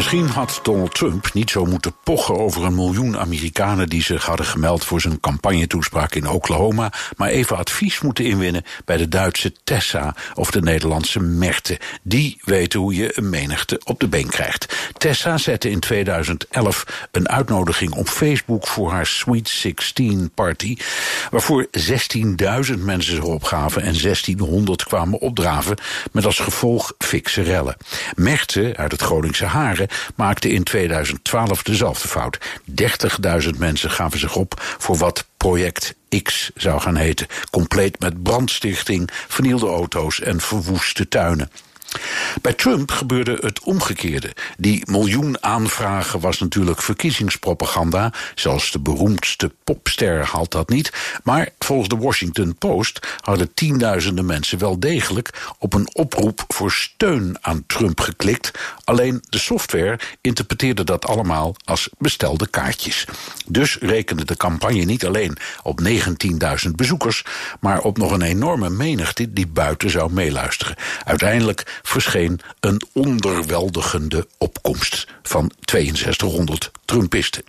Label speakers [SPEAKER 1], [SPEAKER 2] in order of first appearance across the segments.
[SPEAKER 1] Misschien had Donald Trump niet zo moeten pochen over een miljoen Amerikanen die zich hadden gemeld voor zijn campagnetoespraak in Oklahoma, maar even advies moeten inwinnen bij de Duitse Tessa of de Nederlandse Merte. Die weten hoe je een menigte op de been krijgt. Tessa zette in 2011 een uitnodiging op Facebook voor haar Sweet 16 party, waarvoor 16.000 mensen zich opgaven en 1600 kwamen opdraven, met als gevolg fikse rellen. Merte uit het Groningse Haren maakte in 2012 dezelfde fout. 30.000 mensen gaven zich op voor wat Project X zou gaan heten. Compleet met brandstichting, vernielde auto's en verwoeste tuinen. Bij Trump gebeurde het omgekeerde. Die miljoen aanvragen was natuurlijk verkiezingspropaganda. Zelfs de beroemdste popster haalt dat niet. Maar volgens de Washington Post hadden tienduizenden mensen wel degelijk op een oproep voor steun aan Trump geklikt. Alleen de software interpreteerde dat allemaal als bestelde kaartjes. Dus rekende de campagne niet alleen op 19.000 bezoekers, maar op nog een enorme menigte die buiten zou meeluisteren. Uiteindelijk verscheen een onderweldigende opkomst van 6200 Trumpisten.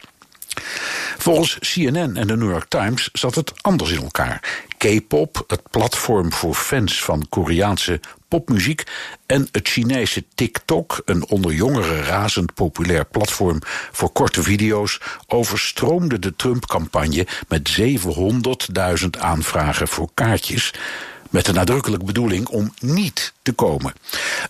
[SPEAKER 1] Volgens CNN en de New York Times zat het anders in elkaar. K-pop, het platform voor fans van Koreaanse popmuziek, en het Chinese TikTok, een onder jongeren razend populair platform voor korte video's, overstroomde de Trump-campagne met 700.000 aanvragen voor kaartjes met de nadrukkelijke bedoeling om niet te komen.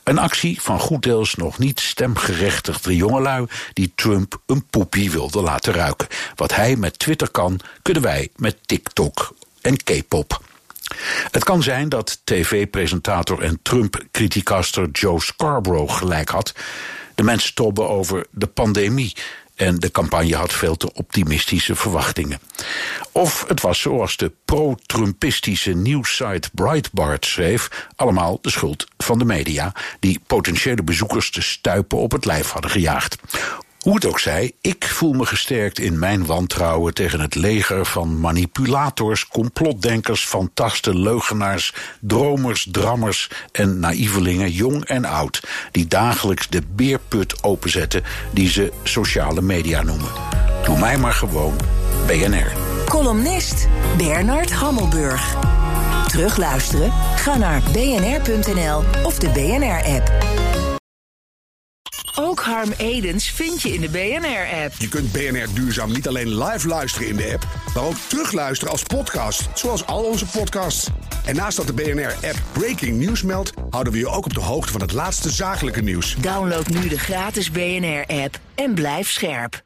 [SPEAKER 1] Een actie van goed deels nog niet stemgerechtigde jongelui die Trump een poepie wilde laten ruiken. Wat hij met Twitter kan, kunnen wij met TikTok en K-pop. Het kan zijn dat tv-presentator en Trump-criticaster Joe Scarborough gelijk had. De mensen tobben over de pandemie en de campagne had veel te optimistische verwachtingen. Of het was zoals de pro-Trumpistische nieuwssite Breitbart schreef, allemaal de schuld van de media, die potentiële bezoekers te stuipen op het lijf hadden gejaagd. Hoe het ook zij, ik voel me gesterkt in mijn wantrouwen tegen het leger van manipulators, complotdenkers, fantasten, leugenaars, dromers, drammers en naïvelingen, jong en oud, die dagelijks de beerput openzetten die ze sociale media noemen. Doe mij maar gewoon BNR.
[SPEAKER 2] Columnist Bernard Hammelburg. Terugluisteren? Ga naar bnr.nl of de BNR-app. Ook Harm Edens vind je in de BNR-app.
[SPEAKER 3] Je kunt BNR Duurzaam niet alleen live luisteren in de app, maar ook terugluisteren als podcast, zoals al onze podcasts. En naast dat de BNR-app Breaking News meldt, houden we je ook op de hoogte van het laatste zakelijke nieuws.
[SPEAKER 2] Download nu de gratis BNR-app en blijf scherp.